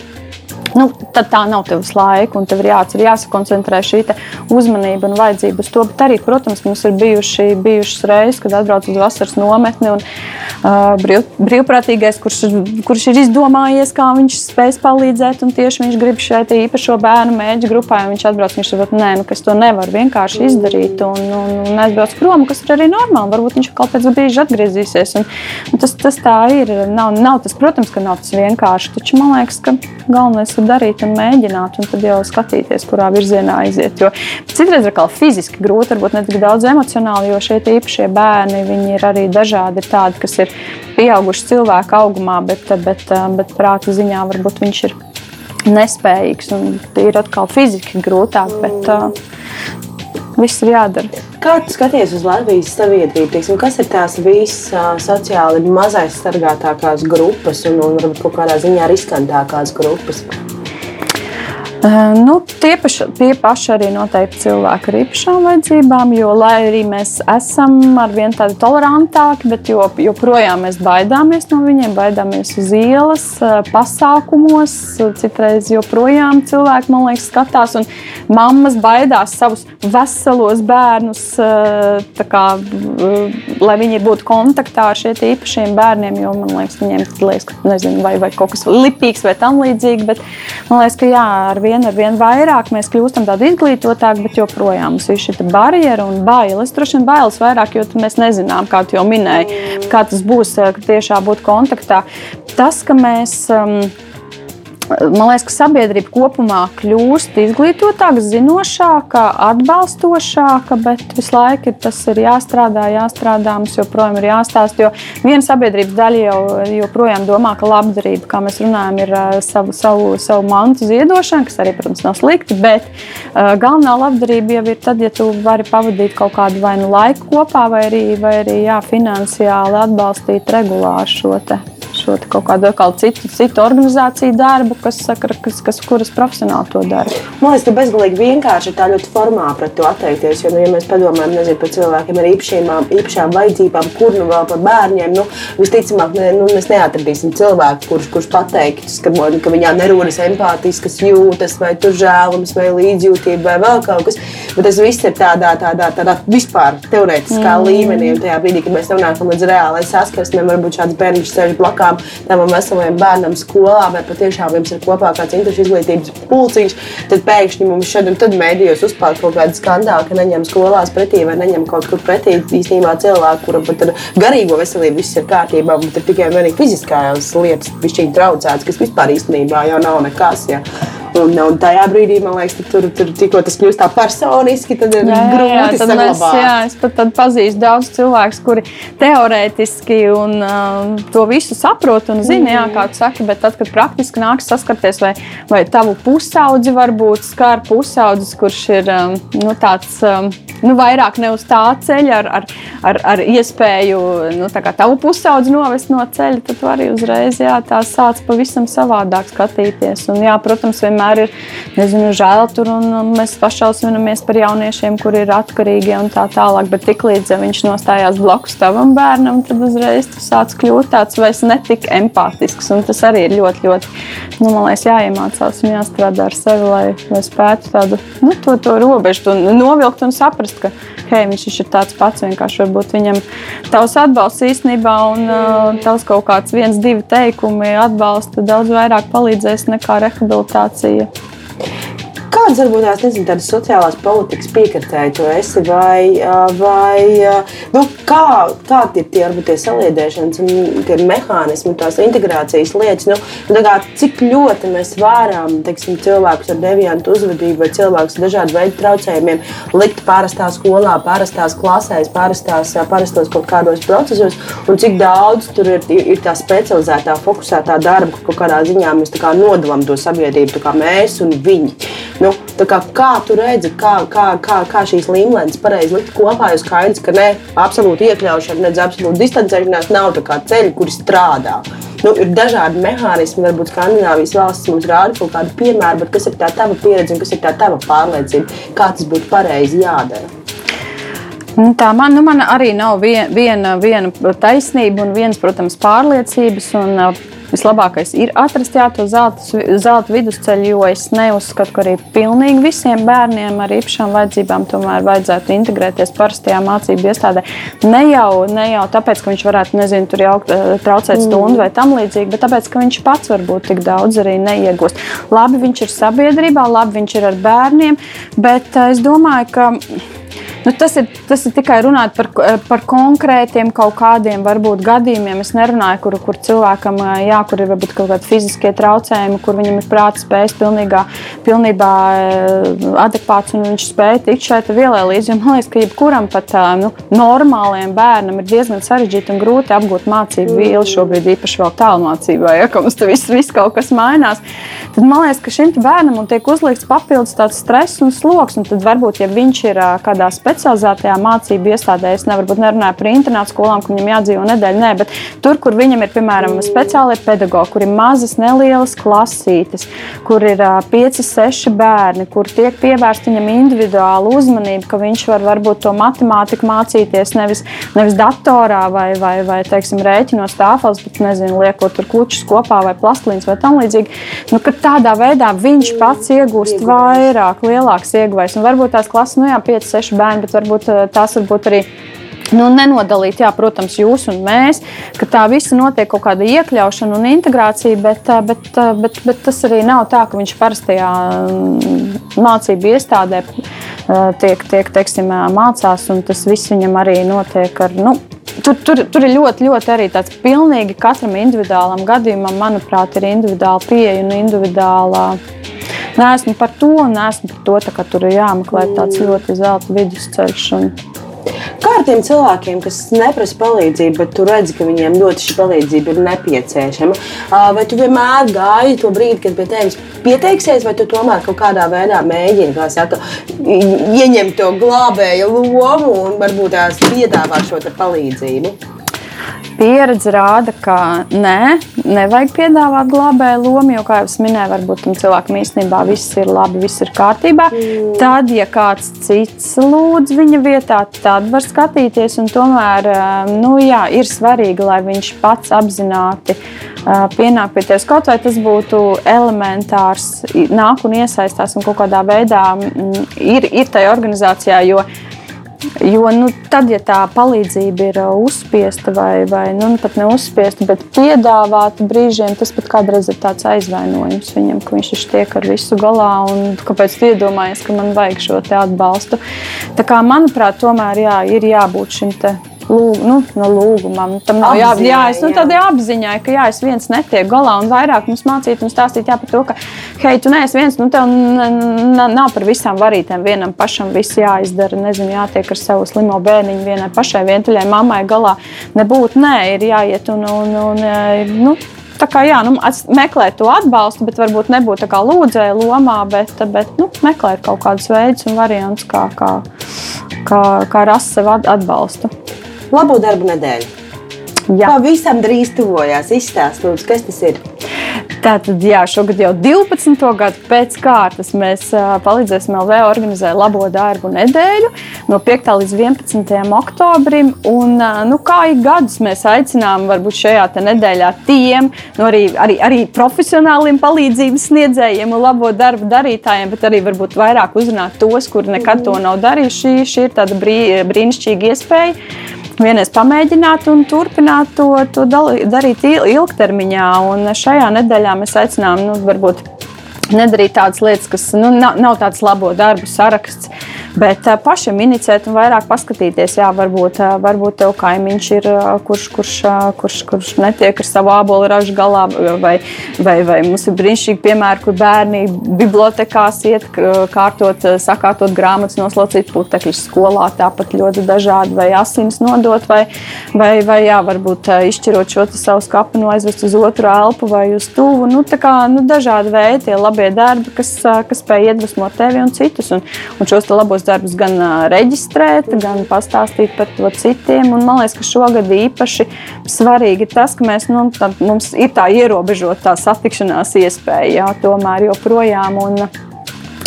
nu, tad tā nav tavs laika, un tev ir jāatcer, jāsakoncentrē šī uzmanība un vajadzība uz to. Bet arī, protams, mums ir bijuši, bijušas reizes, kad atbrauc uz vasaras nometni. Un, brīv, brīvprātīgais, kurš, kurš ir izdomājies, kā viņš spēs palīdzēt. Tieši viņš grib šeit īpašo bērnu mēģi grupā, un viņš atbrauc. Viņš saprot, nē, nu, es to nevaru vienkārši izdarīt un, un, un aizbrauc prom, kas ir arī normāli. Varbūt viņš kaut pēc brīža atgriezīsies. Un, un tas, tas tā ir. Nav, nav tas, protams, ka nav tas vienkārši. Taču man liekas, ka galvenais ir darīt un mēģināt, un tad jau skatīties, kurā virzienā aiziet. Jo citreiz ir fiziski grūti, varbūt ne tik daudz emocionāli, jo šie īpašie bērni ir arī dažādi. Ir tādi, kas ir pieauguši cilvēku augumā, bet, bet, bet prāta ziņā varbūt viņš ir nespējīgs ir atkal fiziski grūtāk. Bet, uh, Viss ir jādara. Kā tu skaties uz Latvijas sabiedrību? Teiksim, kas ir tās visas sociāli mazais sargātākās grupas un, un varbūt kaut kādā ziņā riskantākās grupas? Nu, tie, paši, tie paši arī noteikti cilvēki ar īpašām vajadzībām, jo lai arī mēs esam ar vien tādi tolerantāki, bet jo, joprojām mēs baidāmies no viņiem, baidāmies uz ielas, pasākumos. Citreiz joprojām cilvēki, man liekas, skatās, un mammas baidās savus veselos bērnus, kā, lai viņi būtu kontaktā ar šiem īpašiem bērniem, jo man liekas, viņiem liekas, ka, nezinu, vai, vai kaut kas lipīgs vai tam līdzīgs, bet man liekas, ka jā, ar vien vien ar vien vairāk mēs kļūstam tādi izglītotāki, bet joprojām mums ir šī barjera un bailes. Droši vien bailes vairāk, jo mēs nezinām, kā tu jau minēji, kā tas būs, ka tiešām būt kontaktā. Tas, ka mēs. Um, Man liekas, ka sabiedrība kopumā kļūst izglītotāka, zinošāka, atbalstošāka, bet visu laiku tas ir jāstrādā, jāstrādā, mums joprojām ir jāstāsta. Jo viena sabiedrības daļa jau joprojām domā, ka labdarība, kā mēs runājam, ir savu, savu, savu mantu ziedošana, kas arī, protams, nav slikti, bet uh, galvenā labdarība jau ir tad, ja tu vari pavadīt kaut kādu vai nu laiku kopā, vai arī, vai arī jā, finansiāli atbalstīt regulāri šo te šo kaut kādu citu, citu organizāciju darbu, kas, saka, kas, kas kuras profesionāli to dara. Man liekas, ka bezgalīgi vienkārši ir tā ļoti formāli pret to atteikties. Jo, nu, ja mēs padomājam nezinu, par cilvēkiem ar īpašiem, īpašām vajadzībām, kur nu vēl par bērniem, nu, visticamāk, ne, nu, mēs neatradīsim cilvēku, kurš, kurš pateiks, ka, ka viņā nerodas empātiskas jūtas, vai žēlums, vai līdzjūtība, vai vēl kaut kas. Bet tas viss ir tādā, tādā, tādā vispār teorētiskā mm. līmenī. Un tajā brīdī, kad mēs nonākam līdz reālai saskarsmei, varbūt šāds bērns sēž blakā skolām, tam veseliem bērnam skolā, vai patiešām jums ir kopā kāds interešu izglītības pulciņš, tad pēkšņi mums šeit un tad mēdījos uzpeld kaut kāda skandāla, ka neņem skolās pretī vai neņem kaut kur pretī īstenībā cilvēku, kuram pat ar garīgo veselību viss ir kārtībā, bet ir tikai vienīgi fiziskās lietas, višķīgi traucētas, kas vispār īstenībā jau nav nekas. Ja. Un, un tajā brīdī, man liekas, tur, tur tikko tas kļūst tā personiski, tad ir jā, grūti jā, tad mēs, jā, es pat pazīstu daudz cilvēku, kuri teorētiski un, uh, to visu saprot un zina, mm. jā, kā tu saki, bet tad, kad praktiski nāks saskarties, vai, vai tavu pusaudzi varbūt skar pusaudzis, kurš ir um, nu, tāds um, nu, vairāk ne uz tā ceļa, ar, ar, ar, ar iespēju nu, tavu pusaudzi novest no ceļa, tad tu arī uzreiz jā, tā sāc pavisam savādāk skatīties. Un, jā, protams, vienmēr vienmēr ir nezinu, žēl tur, un mēs pašausminamies par jauniešiem, kuri ir atkarīgi un tā tālāk. Bet tiklīdz viņš nostājās blakus tavam bērnam, tad uzreiz tas sāc kļūt tāds vairs netik empātisks. Un tas arī ir ļoti, ļoti, nu, man liekas, jāiemācās un jāstrādā ar sevi, lai, lai spētu tādu nu, to, to robežu novilkt un saprast, ka hei, viņš ir tāds pats. Vienkārši varbūt viņam tavs atbalsts īstenībā un uh, tavs kaut kāds viens, divi teikumi atbalsta daudz vairāk palīdzēs nekā rehabilitācija. ее. Kādas varbūt tās nezinu, tādas sociālās politikas piekritēji tu esi? Vai, vai nu, kā, kādi ir tie, varbūt, tie saliedēšanas un tie mehānismi, tās integrācijas lietas? Nu, kā, cik ļoti mēs varam teiksim, cilvēkus ar deviantu uzvedību vai cilvēkus ar dažādu veidu traucējumiem likt parastā skolā, parastās klasēs, parastās, parastos kaut kādos procesos, un cik daudz tur ir, ir tā specializētā, fokusētā darba, ka kaut kādā ziņā mēs kā nodalām to sabiedrību, kā mēs un viņi. Nu, kā, kā tu redzi, kā, kā, kā, kā šīs līmenis pareizi likt kopā, jo skaidrs, ka ne absolūti iekļaušana, ne absolūti distancēšanās nav ceļi, kuri strādā. Nu, ir dažādi mehānismi, varbūt Skandinavijas valsts mums rāda kaut kādu piemēru, bet kas ir tā tava pieredze un kas ir tā tava pārliecība, kā tas būtu pareizi jādara? Nu, tā man, nu, man arī nav viena, viena, viena taisnība un viens, protams, pārliecības. Un, vislabākais ir atrast jā, to zelta, zelta vidusceļu, jo es neuzskatu, ka arī pilnīgi visiem bērniem ar īpašām vajadzībām tomēr vajadzētu integrēties parastajā mācību iestādē. Ne jau, ne jau tāpēc, ka viņš varētu, nezinu, tur jaukt, eh, traucēt mm. stundu vai tam līdzīgi, bet tāpēc, ka viņš pats varbūt tik daudz arī neiegūst. Labi, viņš ir sabiedrībā, labi, viņš ir ar bērniem, bet eh, es domāju, ka Nu, tas, ir, tas ir tikai runāt par, par konkrētiem kaut kādiem varbūt, gadījumiem. Es nerunāju, kur, kur cilvēkam jā, kur ir varbūt kaut kādi fiziskie traucējumi, kur viņam ir prāta spējas pilnīgā, pilnībā adekvāts un viņš spēj tikt šai vielai līdzi. Man liekas, ka jebkuram pat nu, normāliem bērnam ir diezgan sarežģīti un grūti apgūt mācību vielu šobrīd, īpaši vēl tālmācībā, ja mums tur viss, viss kaut kas mainās. Tad man liekas, ka šim bērnam tiek uzlikts papildus tāds stress un sloks. Un tad varbūt, ja viņš ir kādā spēlē, specializētajā mācību iestādē. Es nevaru nerunāt par internātu skolām, kur viņam jādzīvo nedēļu, nē, bet tur, kur viņam ir piemēram speciāli pedagoģi, kur ir mazas, nelielas klasītes, kur ir uh, 5, 6 bērni, kur tiek pievērsta viņam individuāla uzmanība, ka viņš var varbūt to matemātiku mācīties nevis, nevis datorā vai, vai, vai teiksim, rēķinos tāfeles, bet nezinu, liekot tur klučus kopā vai plastlīns vai tam līdzīgi. Nu, tādā veidā viņš pats iegūst vairāk, lielāks ieguvējs. Varbūt tās klases, nu jā, 5, 6 bērni bet varbūt eh, tās varbūt arī. Nu, nenodalīt, jā, protams, jūs un mēs, ka tā visa notiek kaut kāda iekļaušana un integrācija, bet, eh, bet, eh, bet, bet tas arī nav tā, ka viņš parastajā mm, mācību iestādē tiek, tiek teiksim, mācās, un tas viss viņam arī notiek ar. Nu, Tur, tur, tur ir ļoti, ļoti arī tāds pilnīgi katram individuālam gadījumam, manuprāt, ir individuāla pieeja un individuāla neesmu par to un neesmu par to, ka tur ir jāmeklē tāds ļoti zelta vidusceļš. Un... Kā ar tiem cilvēkiem, kas neprasa palīdzību, bet tu redzi, ka viņiem ļoti šī palīdzība ir nepieciešama? Vai tu vienmēr gāji to brīdi, kad pie tevis pieteiksies, vai tu tomēr kaut kādā veidā mēģini, kā saka, ieņemt to glābēju lomu un varbūt tās piedāvāt šo palīdzību? Pieredze rāda, ka nē, nevajag piedāvāt glābēju lomu, jo, kā jau minēju, varbūt tam cilvēkam īstenībā viss ir labi, viss ir kārtībā. Mm. Tad, ja kāds cits lūdz viņa vietā, tad var skatīties. Tomēr nu, jā, ir svarīgi, lai viņš pats apzināti pienāk pie tevis. Kaut vai tas būtu elementārs, nāk un iesaistās un kaut kādā veidā ir, ir tajā organizācijā. Jo, Jo nu, tad, ja tā palīdzība ir uh, uzspiesta vai, vai nu, pat neuzspiesta, bet piedāvāta brīžiem, tas pat kādreiz ir tāds aizvainojums viņam, ka viņš tiek ar visu galā un kāpēc tu iedomājies, ka man vajag šo atbalstu. Tā kā, manuprāt, tomēr jā, ir jābūt šim lūg, nu, no lūgumam. Tam nav jā, jā, es, nu, tādai apziņai, ka jā, es viens netieku galā un vairāk mums mācīt un stāstīt jā, par to, ka, hei, tu neesi viens, nu, tev nav par visām varītēm vienam pašam viss jāizdara, nezinu, jātiek ar savu slimo bērniņu vienai pašai vientuļai mammai galā. Nebūt, nē, ir jāiet un, un, un, un nu, Tā kā jā, nu, meklēt to atbalstu, bet varbūt nebūt tā kā lūdzēja lomā, bet, bet nu, meklēt kaut kādus veidus un variantus, kā, kā, kā, kā rast sev at- atbalstu. Labu darbu nedēļu. Jā. Pavisam drīz tuvojās. Izstāst, lūdzu, kas tas ir. Tātad, jā, šogad jau 12. gadu pēc kārtas mēs palīdzēsim LV organizēt labo darbu nedēļu no 5. līdz 11. oktobrim. Un, nu, kā ik gadus mēs aicinām, varbūt šajā nedēļā tiem, nu, arī, arī, arī profesionāliem palīdzības sniedzējiem un labo darbu darītājiem, bet arī varbūt vairāk uzrunāt tos, kuri nekad to nav darījuši. Šī, šī ir tāda brī, brīnišķīga iespēja vienreiz pamēģināt un turpināt to, to darīt il- ilgtermiņā. Un šajā nedēļā mēs aicinām, nu, varbūt nedarīt tādas lietas, kas nu, nav, nav tāds labo darbu saraksts. Bet uh, pašam inicēt un vairāk paskatīties, jā, varbūt, uh, varbūt tev kaimiņš ir, uh, kurš, kurš, uh, kurš, kurš netiek ar savu ābolu ražu galā, vai, vai, vai mums ir brīnišķīgi piemēri, kur bērni bibliotekās iet, kārtot, sakārtot grāmatas, noslaucīt putekļus skolā, tāpat ļoti dažādi, vai asins nodot, vai, vai, vai jā, varbūt uh, izšķirot šo savu skapinu aizvest uz otru elpu vai uz tuvu. Nu, tā kā, nu, dažādi veidi, tie labie darbi, kas, uh, kas spēj iedvesmot tevi un citus. Un, un šos labos darbus gan reģistrēt, gan pastāstīt par to citiem. Un man liekas, ka šogad īpaši svarīgi ir tas, ka mēs, nu, tā, mums ir tā ierobežota satikšanās iespēja jā, tomēr joprojām. Un,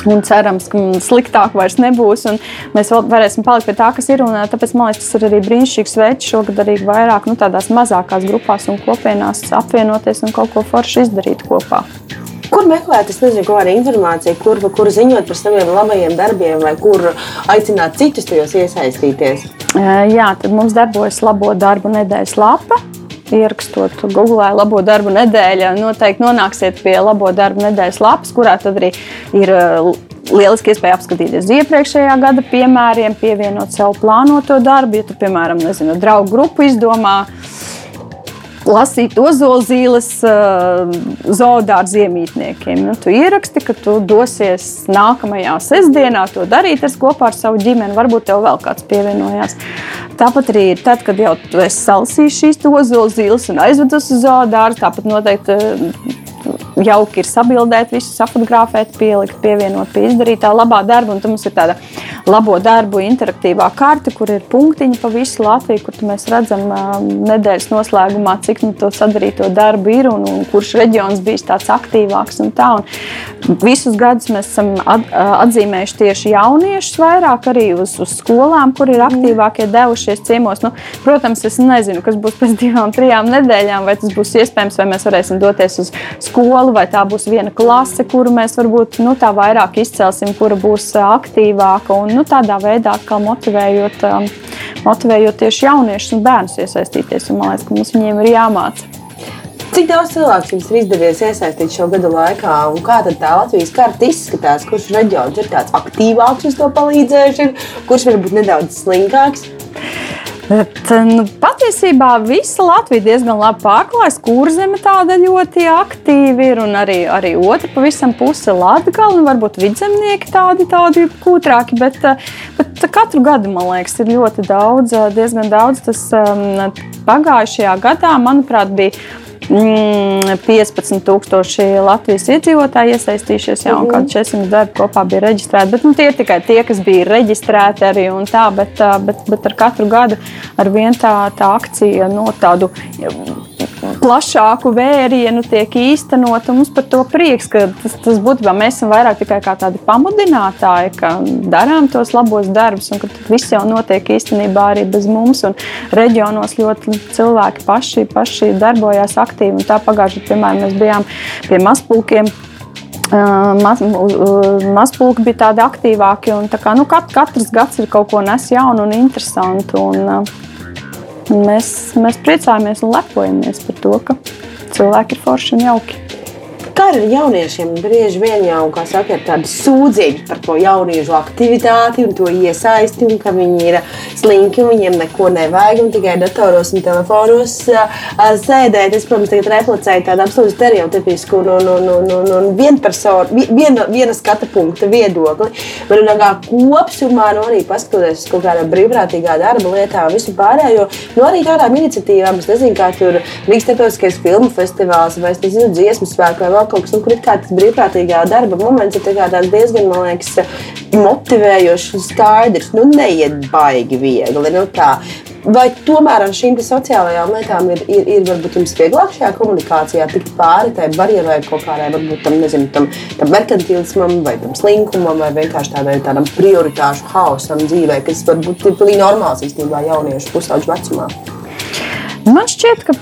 Un cerams, ka sliktāk vairs nebūs. Mēs varēsim palikt pie tā, kas ir. Un, tāpēc man liekas, tas ir arī brīnišķīgs veids šogad arī vairāk nu, tādās mazākās grupās un kopienās apvienoties un kaut ko foršu izdarīt kopā. Kur meklēt, es nezinu, kāda informācija, kur, kur ziņot par saviem labajiem darbiem, vai kur aicināt citus tajos iesaistīties. Jā, tad mums darbojas labo darbu nedēļas lapa. Ierakstot Google labo darbu nedēļu, noteikti nonāksiet pie labo darbu nedēļas lapas, kurā tad arī ir lieliski iespēja apskatīties iepriekšējā gada piemēriem, pievienot savu plānoto darbu. Ja tu, piemēram, nezinu, draugu grupu izdomā, lasīt ozolzīles uh, zoodārza iemītniekiem. Nu, tu ieraksti, ka tu dosies nākamajā sestdienā to darīt ar, kopā ar savu ģimeni. Varbūt tev vēl kāds pievienojās. Tāpat arī ir tad, kad jau tu esi salasījis šīs ozolzīles un aizvedus uz zoodārzu. Tāpat noteikti uh, jauki ir sabildēt, visu safotografēt, pielikt, pievienot pie izdarītā labā darba. Un tad mums ir tāda labo darbu interaktīvā karte, kur ir punktiņi pa visu Latviju, kur mēs redzam nedēļas noslēgumā, cik nu, to sadarīto darbu ir un, un kurš reģions bijis tāds aktīvāks. Un tā. un visus gadus mēs esam atzīmējuši tieši jauniešus vairāk arī uz, uz skolām, kur ir aktīvākie devušies ciemos. Nu, protams, es nezinu, kas būs pēc divām, trijām nedēļām, vai tas būs iespējams, vai mēs varēsim doties uz skolu, vai tā būs viena klase, kuru mēs varbūt nu, tā vairāk izcelsim, kura būs aktīvāka. Un, nu, tādā veidā atkal motivējot, ā, motivējot tieši jauniešus un bērnus iesaistīties. Un, man liekas, ka mums viņiem ir jāmāca. Cik daudz cilvēku jums ir izdevies iesaistīt šo gadu laikā, un kā tad tā Latvijas karta izskatās? Kurš reģions ir tāds aktīvāks uz to palīdzējuši, kurš varbūt nedaudz slinkāks? Bet, nu, patiesībā visa Latvija diezgan labi pārklājas. Kurzeme tāda ļoti aktīva ir, un arī, arī otra pavisam puse Latvija, un varbūt vidzemnieki tādi, tādi kūtrāki. Bet, eh, bet katru gadu, man liekas, ir ļoti daudz, eh, diezgan daudz. Tas um, pagājušajā gadā, manuprāt, bija. Mm, 15,000 Latvijas iedzīvotāji iesaistījušies, jau mm -hmm. kādi 400 darbi kopā bija reģistrēti. Bet, nu, tie ir tikai tie, kas bija reģistrēti arī tā, bet, bet, bet ar katru gadu ar vien tā, tā akcija no tādu plašāku vērienu tiek īstenot. Mums par to prieks, ka tas, tas būtībā mēs esam vairāk tikai kā tādi pamudinātāji, ka darām tos labos darbus un ka viss jau notiek īstenībā arī bez mums. Un reģionos ļoti cilvēki paši, paši darbojās aktīvi. Un tā pagājušajā gadā, piemēram, mēs bijām pie mazpulkiem. Maz, mazpulki bija tādi aktīvāki. Un, tā kā, nu, kat, katrs gads ir kaut ko nes jaunu un interesantu. Un, mēs, mēs priecājamies un lepojamies par to, ka cilvēki ir forši un jauki. Kā ir ar jauniešiem? Bieži vien jau, kā saka, ir tāda sūdzība par to jauniešu aktivitāti un to iesaisti, un ka viņi ir slinki un viņiem neko nevajag un tikai datoros un telefonos sēdēt. Es, protams, tagad replicēju tādu absolūti stereotipisku un, un, un, un, un, un vienpersonu, viena, viena skata punkta viedokli. Bet, nu, kā kopsumā, nu, arī paskatoties uz kaut kādām brīvprātīgā darba lietām, visu pārējo, nu, arī tādām iniciatīvām, es nezinu, kā tur Rīgas starptautiskais filmu festivāls vai, es nezinu, dziesmu svētku vai vēl kaut kas, nu, kur ir tāds brīvprātīgā darba moments, ir diezgan, man liekas, motivējošs un skaidrs. Nu, neiet baigi viegli. Nu, tā. Vai tomēr ar šīm sociālajām lietām ir, ir, ir varbūt jums vieglāk šajā komunikācijā tikt pāri tai barjerai kaut kādai, varbūt tam, nezinu, tam, tam merkantilismam vai tam slinkumam vai vienkārši tādai, tādam prioritāšu hausam dzīvē, kas varbūt ir pilnīgi normāls īstenībā jauniešu pusauģu vecumā? Man šķiet, ka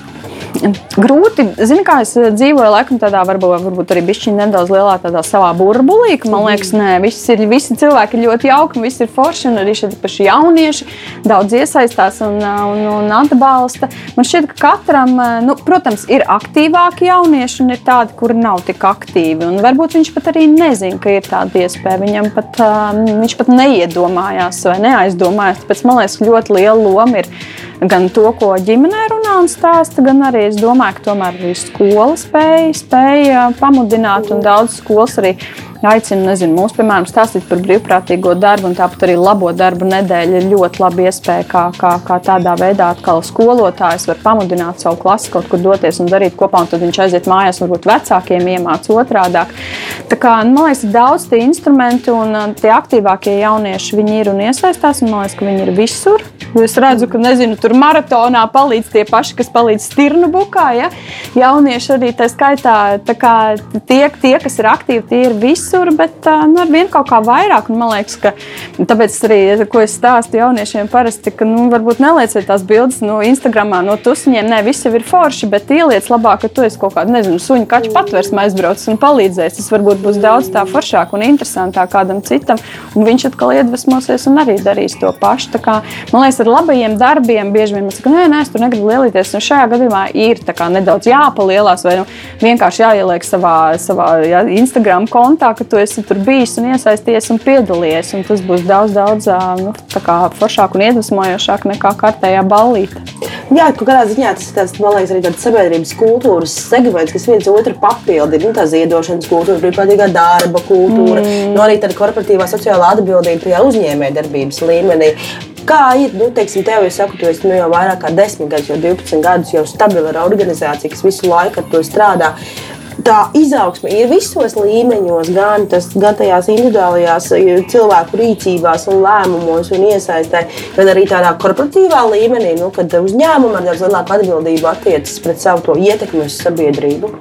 Grūti, zini, kā es eh, dzīvoju, laikam, tādā varbūt, varbūt arī bišķiņa nedaudz lielā tādā savā burbulī, ka man liekas, nē, visi, ir, visi cilvēki ir ļoti jauki, visi ir forši, un arī šeit paši jaunieši daudz iesaistās un, un, un atbalsta. Man šķiet, ka katram, eh, nu, protams, ir aktīvāki jaunieši un ir tādi, kuri nav tik aktīvi, un varbūt viņš pat arī nezina, ka ir tāda iespēja. Viņam pat, um, viņš pat neiedomājās vai neaizdomājās, tāpēc man liekas, ļoti liela loma ir gan to, ko ģimenē runā un stāsta, gan arī es domāju, ka tomēr arī skola spēja, spēja pamudināt, un daudz skolas arī aicinu, nezinu, mūs, piemēram, stāstīt par brīvprātīgo darbu, un tāpat arī labo darbu nedēļa ir ļoti laba iespēja, kā, kā, kā tādā veidā atkal skolotājs var pamudināt savu klasi kaut kur doties un darīt kopā, un tad viņš aiziet mājās, varbūt vecākiem iemācīt otrādāk. Tā kā, nu, man liekas, ir daudz tie instrumenti, un uh, tie aktīvākie jaunieši viņi ir un iesaistās, un man liekas, ka viņi ir visur. Es redzu, ka nezinu, tur maratonā palīdz tie paši, kas palīdz stirnu bukā. Ja? Jaunieši arī tā skaitā, tā kā tie, tie, kas ir aktīvi, tie ir visur visur, bet nu, ar vien kaut kā vairāk. Un, man liekas, ka tāpēc arī, ko es stāstu jauniešiem, parasti, ka nu, varbūt nelieciet tās bildes no Instagramā, no tusiņiem. Nē, viss jau ir forši, bet ieliec labāk, ka tu esi kaut kāda, nezinu, suņu kaķu patversme aizbraucis un palīdzēs. Tas varbūt būs daudz tā foršāk un interesantāk kādam citam, un viņš atkal iedvesmosies un arī darīs to pašu. Tā kā, man liekas, ar labajiem darbiem bieži vien mēs sakām, nē, nē, es tur negribu lielīties. Un šajā gadījumā ir nedaudz jāpalielās vai nu, vienkārši jāieliek savā, savā jā, Instagram kontā, ka tu esi tur bijis un iesaistījies un piedalījies. Un tas būs daudz, daudz nu, foršāk un iedvesmojošāk nekā kārtējā ballīte. Jā, kaut kādā ziņā tas ir tāds, man liekas, arī tāds sabiedrības kultūras segments, kas viens otru papildina. Nu, tā ziedošanas kultūra, brīvprātīgā darba kultūra, mm. nu, arī tāda korporatīvā sociālā atbildība tajā uzņēmējdarbības līmenī. Kā ir, nu, teiksim, tev, es saku, tu esi nu, jau vairāk kā 10 gadus, jau 12 gadus, jau stabila organizācija, kas visu laiku ar to strādā tā izaugsme ir visos līmeņos, gan, tas, gan tajās individuālajās eh, cilvēku rīcībās, un lēmumos un iesaistē, gan arī tādā korporatīvā līmenī, nu, kad uzņēmumi ar daudz lielāku atbildību attiecas pret savu ietekmi uz sabiedrību.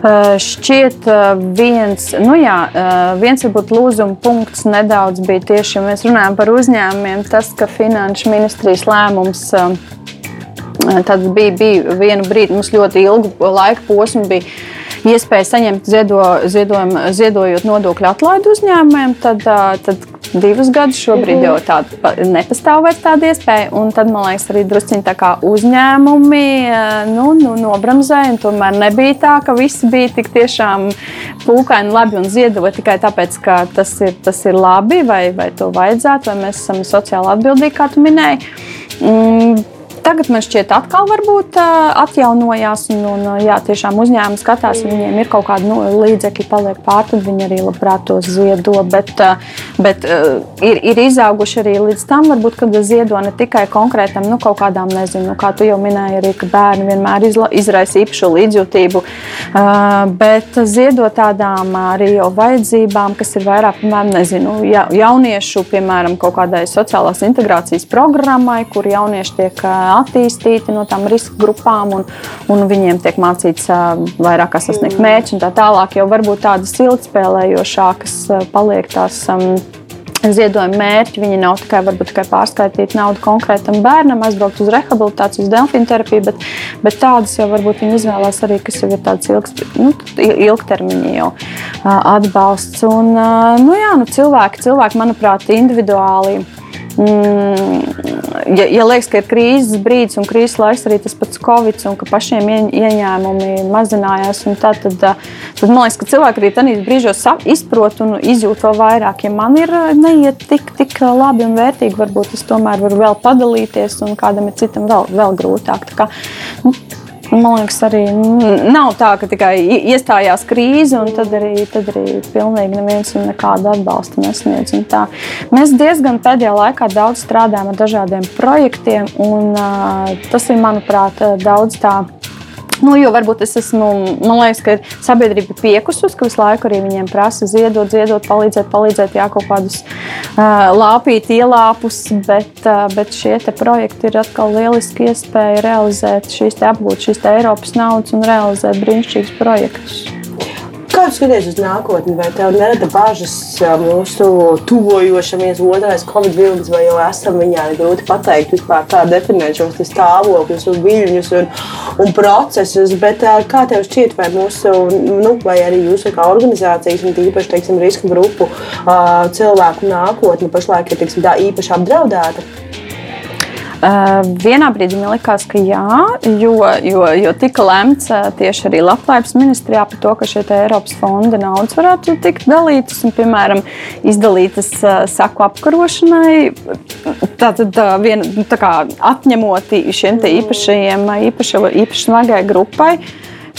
Uh, šķiet, uh, viens, nu jā, uh, viens varbūt lūzuma punkts nedaudz bija tieši, ja mēs runājam par uzņēmumiem, tas, ka finanšu ministrijas lēmums Tad bija, bija viena brīdi, mums ļoti ilgu laika posmu bija iespēja saņemt ziedo, ziedojumu, ziedojot nodokļu atlaidu uzņēmumiem. Tad, tad divus gadus. Šobrīd jau tāda nepastāv vairs tāda iespēja. Un tad, man liekas, arī drusciņi tā kā uzņēmumi nu, nu, nobramzēja. Tomēr nebija tā, ka visi bija tik tiešām pūkaini labi un ziedoja tikai tāpēc, ka tas ir, tas ir labi vai, vai to vajadzētu, vai mēs esam sociāli atbildīgi, kā tu minēji. Mm, Tagad man šķiet, atkal varbūt atjaunojās. Un, un, jā, tiešām uzņēmumi skatās, ja viņiem ir kaut kādi nu, līdzekļi, paliek pāri, tad viņi arī labprāt tos ziedo. Bet, bet ir, ir izauguši arī līdz tam, varbūt, kad ziedo ne tikai konkrētam, nu, kaut kādām, nezinu, kā tu jau minēji, arī, ka bērni vienmēr izraisa īpašu līdzjūtību, bet ziedo tādām arī jau vajadzībām, kas ir vairāk, piemēram, nezinu, ja, jauniešu, piemēram, kaut kādai sociālās integrācijas programmai, kur jaunieši tiek attīstīti no tām riska grupām, un, un viņiem tiek mācīts vairāk, sasniegt mm. mērķus un tā tālāk. Jau varbūt tādas ilgspēlējošākas paliek tās. Um, Ziedojuma mērķi viņi nav tikai, varbūt, tikai pārskaitīt naudu konkrētam bērnam, aizbraukt uz rehabilitāciju, uz delfīnu terapiju, bet, bet tādas jau varbūt viņi izvēlās arī, kas jau ir tādas ilgst, nu, ilgtermiņa jau atbalsts. Un, nu, jā, nu, cilvēki, cilvēki, manuprāt, individuāli ja, ja liekas, ka ir krīzes brīdis un krīzes laiks, arī tas pats Covid, un ka pašiem ieņēmumi mazinājās, tad, tad, tad man liekas, ka cilvēki arī tajos brīžos izprot un izjūt vēl vairāk. Ja man ir neiet tik, tik labi un vērtīgi, varbūt es tomēr varu vēl padalīties, un kādam ir citam vēl, vēl grūtāk. Tā kā, nu, Man liekas, arī nav tā, ka tikai iestājās krīze, un tad arī, tad arī pilnīgi neviens nekādu atbalstu nesniedz. Mēs diezgan pēdējā laikā daudz strādājam ar dažādiem projektiem, un uh, tas ir, manuprāt, daudz tādu Nu, jo varbūt es esmu, man liekas, ka sabiedrība piekusus, ka visu laiku arī viņiem prasa ziedot, ziedot, palīdzēt, palīdzēt, jā, kaut kādus uh, lāpīt, ielāpus, bet, uh, bet šie projekti ir atkal lieliski iespēja realizēt šīs te apgūt šīs Eiropas naudas un realizēt brīnišķīgus projektus. Tu skaties uz nākotni, vai tev nerada bažas mūsu tuvojošamies otrais Covid vilnis, vai jau esam viņā? Ir grūti pateikt, vispār, kā definēt šos stāvokļus, un viļņus un, un procesus. Bet kā tev šķiet, vai mūsu, nu, vai arī jūsu kā organizācijas, un tīpaši, teiksim, riska grupu cilvēku nākotne pašlaik ir, teiksim, tā īpaši apdraudēta? Uh, vienā brīdī man likās, ka jā, jo, jo, jo tika lemts uh, tieši arī Latvijas ministrijā par to, ka šie Eiropas fonda naudas varētu tikt dalītas un, piemēram, izdalītas uh, saku apkarošanai. Tātad tā, vien, tā kā atņemot šiem īpašajiem, īpaši, īpaši smagai grupai.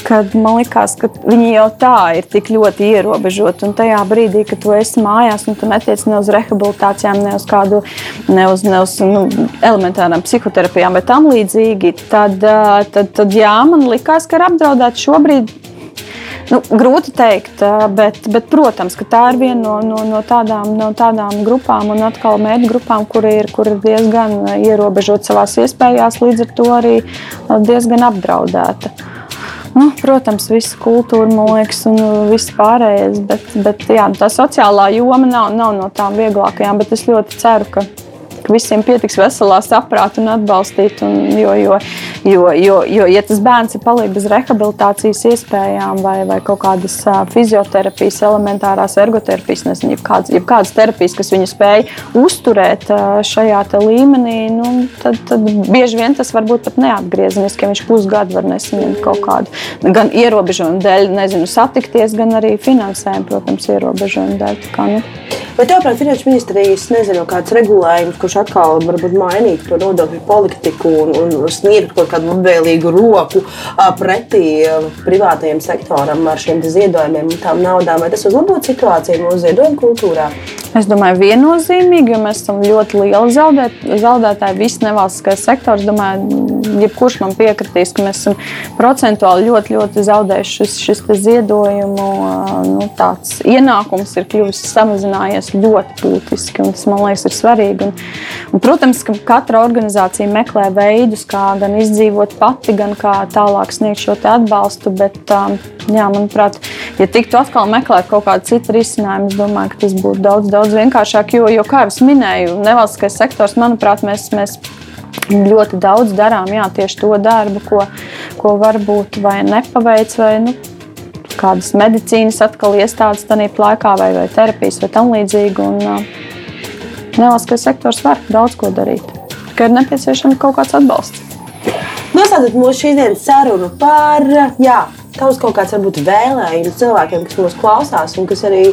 Uh, kad man liekas, ka viņi jau tā ir tik ļoti ierobežoti. Un tajā brīdī, kad tu esi mājās un tu netiec ne uz rehabilitācijām, ne uz kādu ne uz, ne uz, nu, elementārām psihoterapijām vai tam līdzīgi, tad, tad, tad jā, man liekas, ka ir apdraudēti šobrīd. Nu, grūti pateikt, bet, bet, protams, tā ir viena no, no, no, tādām, no tādām grupām, un atkal mērķu grupām, kur ir, kur ir diezgan ierobežota savā iespējās, līdz ar to arī diezgan apdraudēta. Nu, protams, visa kultūra, man liekas, un viss pārējais. Bet, bet jā, tā sociālā joma nav, nav no tām vieglākajām. Bet es ļoti ceru, ka visiem pietiks veselā saprāta un atbalstīt. Un, jo, jo, jo, jo, jo, ja tas bērns ir palicis bez rehabilitācijas iespējām vai, vai kaut kādas fizioterapijas, elementārās ergoterapijas, nezinu, jebkādas, jebkādas terapijas, kas viņu spēj uzturēt šajā līmenī, nu, tad, tad bieži vien tas var būt pat neatgriezeniski, ja viņš pusgadu var nesaņemt kaut kādu gan ierobežojumu dēļ, nezinu, satikties, gan arī finansējumu, protams, ierobežojumu dēļ. Kā, nu. Vai tev, prāt, finanšu ministrijas nezinu, kāds regulējums, kurš atkal varbūt mainītu to nodokļu politiku un, un sniegtu kaut kādu labvēlīgu roku pretī privātajam sektoram ar šiem ziedojumiem un tām naudām? Vai tas uzlabotu situāciju mūsu ziedojumu kultūrā? Es domāju, viennozīmīgi, jo mēs esam ļoti lieli zaudēt, zaudētāji. Viss nevalstiskais sektors, domāju, jebkurš man piekritīs, ka mēs esam procentuāli ļoti, ļoti zaudējuši šis, šis ziedojumu nu, ienākums ir kļuvis samazinājies ļoti būtiski. Tas man liekas, ir svarīgi. Un, un, protams, ka katra organizācija meklē veidus, kā gan izdzīvot pati, gan kā tālāk sniegt šo atbalstu. Bet, jā, manuprāt, ja tiktu atkal meklēt kaut kādu citu risinājumu, es domāju, ka tas būtu daudz, daudz vienkāršāk. Jo, jo kā jau minēju, nevalstiskais sektors, manuprāt, mēs, mēs ļoti daudz darām jā, tieši to darbu, ko, ko varbūt vai nepaveic. Vai, nu, Kādas medicīnas atkal iestādes tādā laikā, vai, vai terapijas, vai tam līdzīgi. Un, uh, nevalstiskais sektors var daudz ko darīt. Tikai ir nepieciešams kaut kāds atbalsts. Noslēdzot mūsu šīsdienas sarunu par jā, tavs kaut kāds varbūt vēlējums cilvēkiem, kas mūs klausās un kas arī,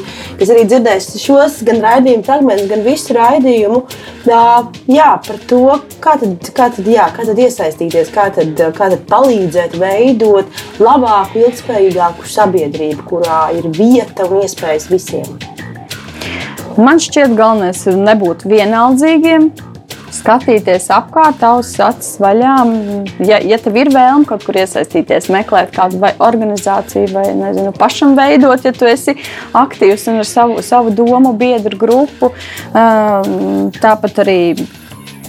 kas arī dzirdēs šos gan raidījumu fragmentus, gan visu raidījumu. Jā, par to, kā tad, kā tad, jā, kā tad iesaistīties, kā tad, kā tad palīdzēt veidot labāku, ilgspējīgāku sabiedrību, kurā ir vieta un iespējas visiem. Man šķiet, galvenais ir nebūt vienaldzīgiem, skatīties apkārt, ausis, acis vaļā. Ja, ja tev ir vēlme kaut kur iesaistīties, meklēt kādu vai organizāciju, vai nezinu, pašam veidot, ja tu esi aktīvs un ar savu, savu domu biedru grupu, um, tāpat arī.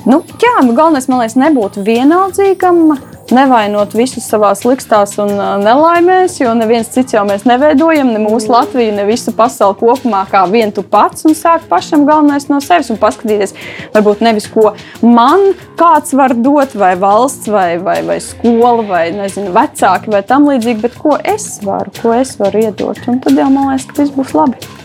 Nu, jā, galvenais, man liekas, nebūt vienaldzīgam, nevainot visus savā likstās un nelaimēs, jo neviens cits jau mēs neveidojam, ne mūsu Latviju, ne visu pasauli kopumā, kā vien tu pats. Un sāk pašam galvenais no sevis un paskatīties, varbūt nevis ko man kāds var dot, vai valsts, vai, vai, vai skola, vai nezinu, vecāki, vai tam līdzīgi, bet ko es varu, ko es varu iedot. Un tad jau man liekas, ka viss būs labi.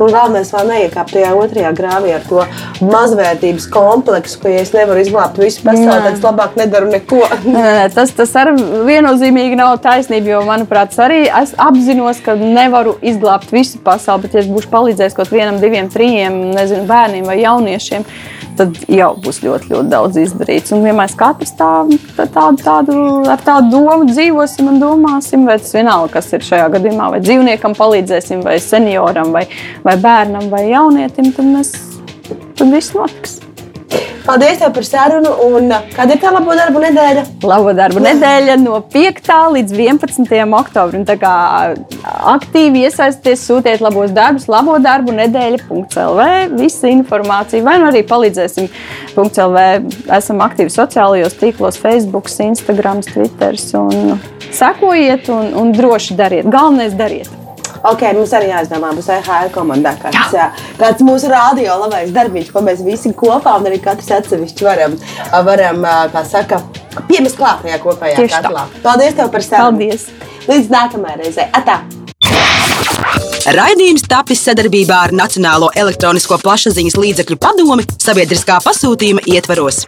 Un galvenais vēl neiekāpt tajā otrajā grāvī ar to mazvērtības kompleksu, ka, ja es nevaru izglābt visu pasauli, tad es labāk nedaru neko. Nē, nē, tas, tas arī viennozīmīgi nav taisnība. Jo, manuprāt, arī es apzinos, ka nevaru izglābt visu pasauli. Bet, ja es būšu palīdzējis kaut vienam, diviem, trim nezinu, bērniem vai jauniešiem, tad jau būs ļoti, ļoti daudz izdarīts. Un, ja mēs katrs tā, tā, tādu, tādu, ar tādu domu dzīvosim un domāsim, vai tas vienalga, kas ir šajā gadījumā, vai dzīvniekam palīdzēsim, vai senioram, vai, vai bērnam, vai jaunietim, tad, mēs, tad viss notiks. Paldies par sarunu. Un uh, kāda ir tā labo darbu nedēļa? Labo darbu nedēļa no 5. līdz 11. oktobrim. Tā kā aktīvi iesaistieties, sūtiet labos darbus, labo darbu nedēļa.lv. Visa informācija, vai nu arī palīdzēsim. .lv. Esam aktīvi sociālajos tīklos, Facebook, Instagram, Twitter. Sekojiet un, un droši dariet. Galvenais dariet. Ok, mums arī jāizdomā, būs EHR komandā kāds, jā. kāds mūsu radio labais darbiņš, ko mēs visi kopā un arī katrs atsevišķi varam, varam kā saka, piemest klāt tajā kopējā Tieši tā. katlā. Paldies tev par sarunu. Paldies! Līdz nākamajai reizei. Atā! Raidījums tapis sadarbībā ar Nacionālo elektronisko plašsaziņas līdzekļu padomi sabiedriskā pasūtījuma ietvaros.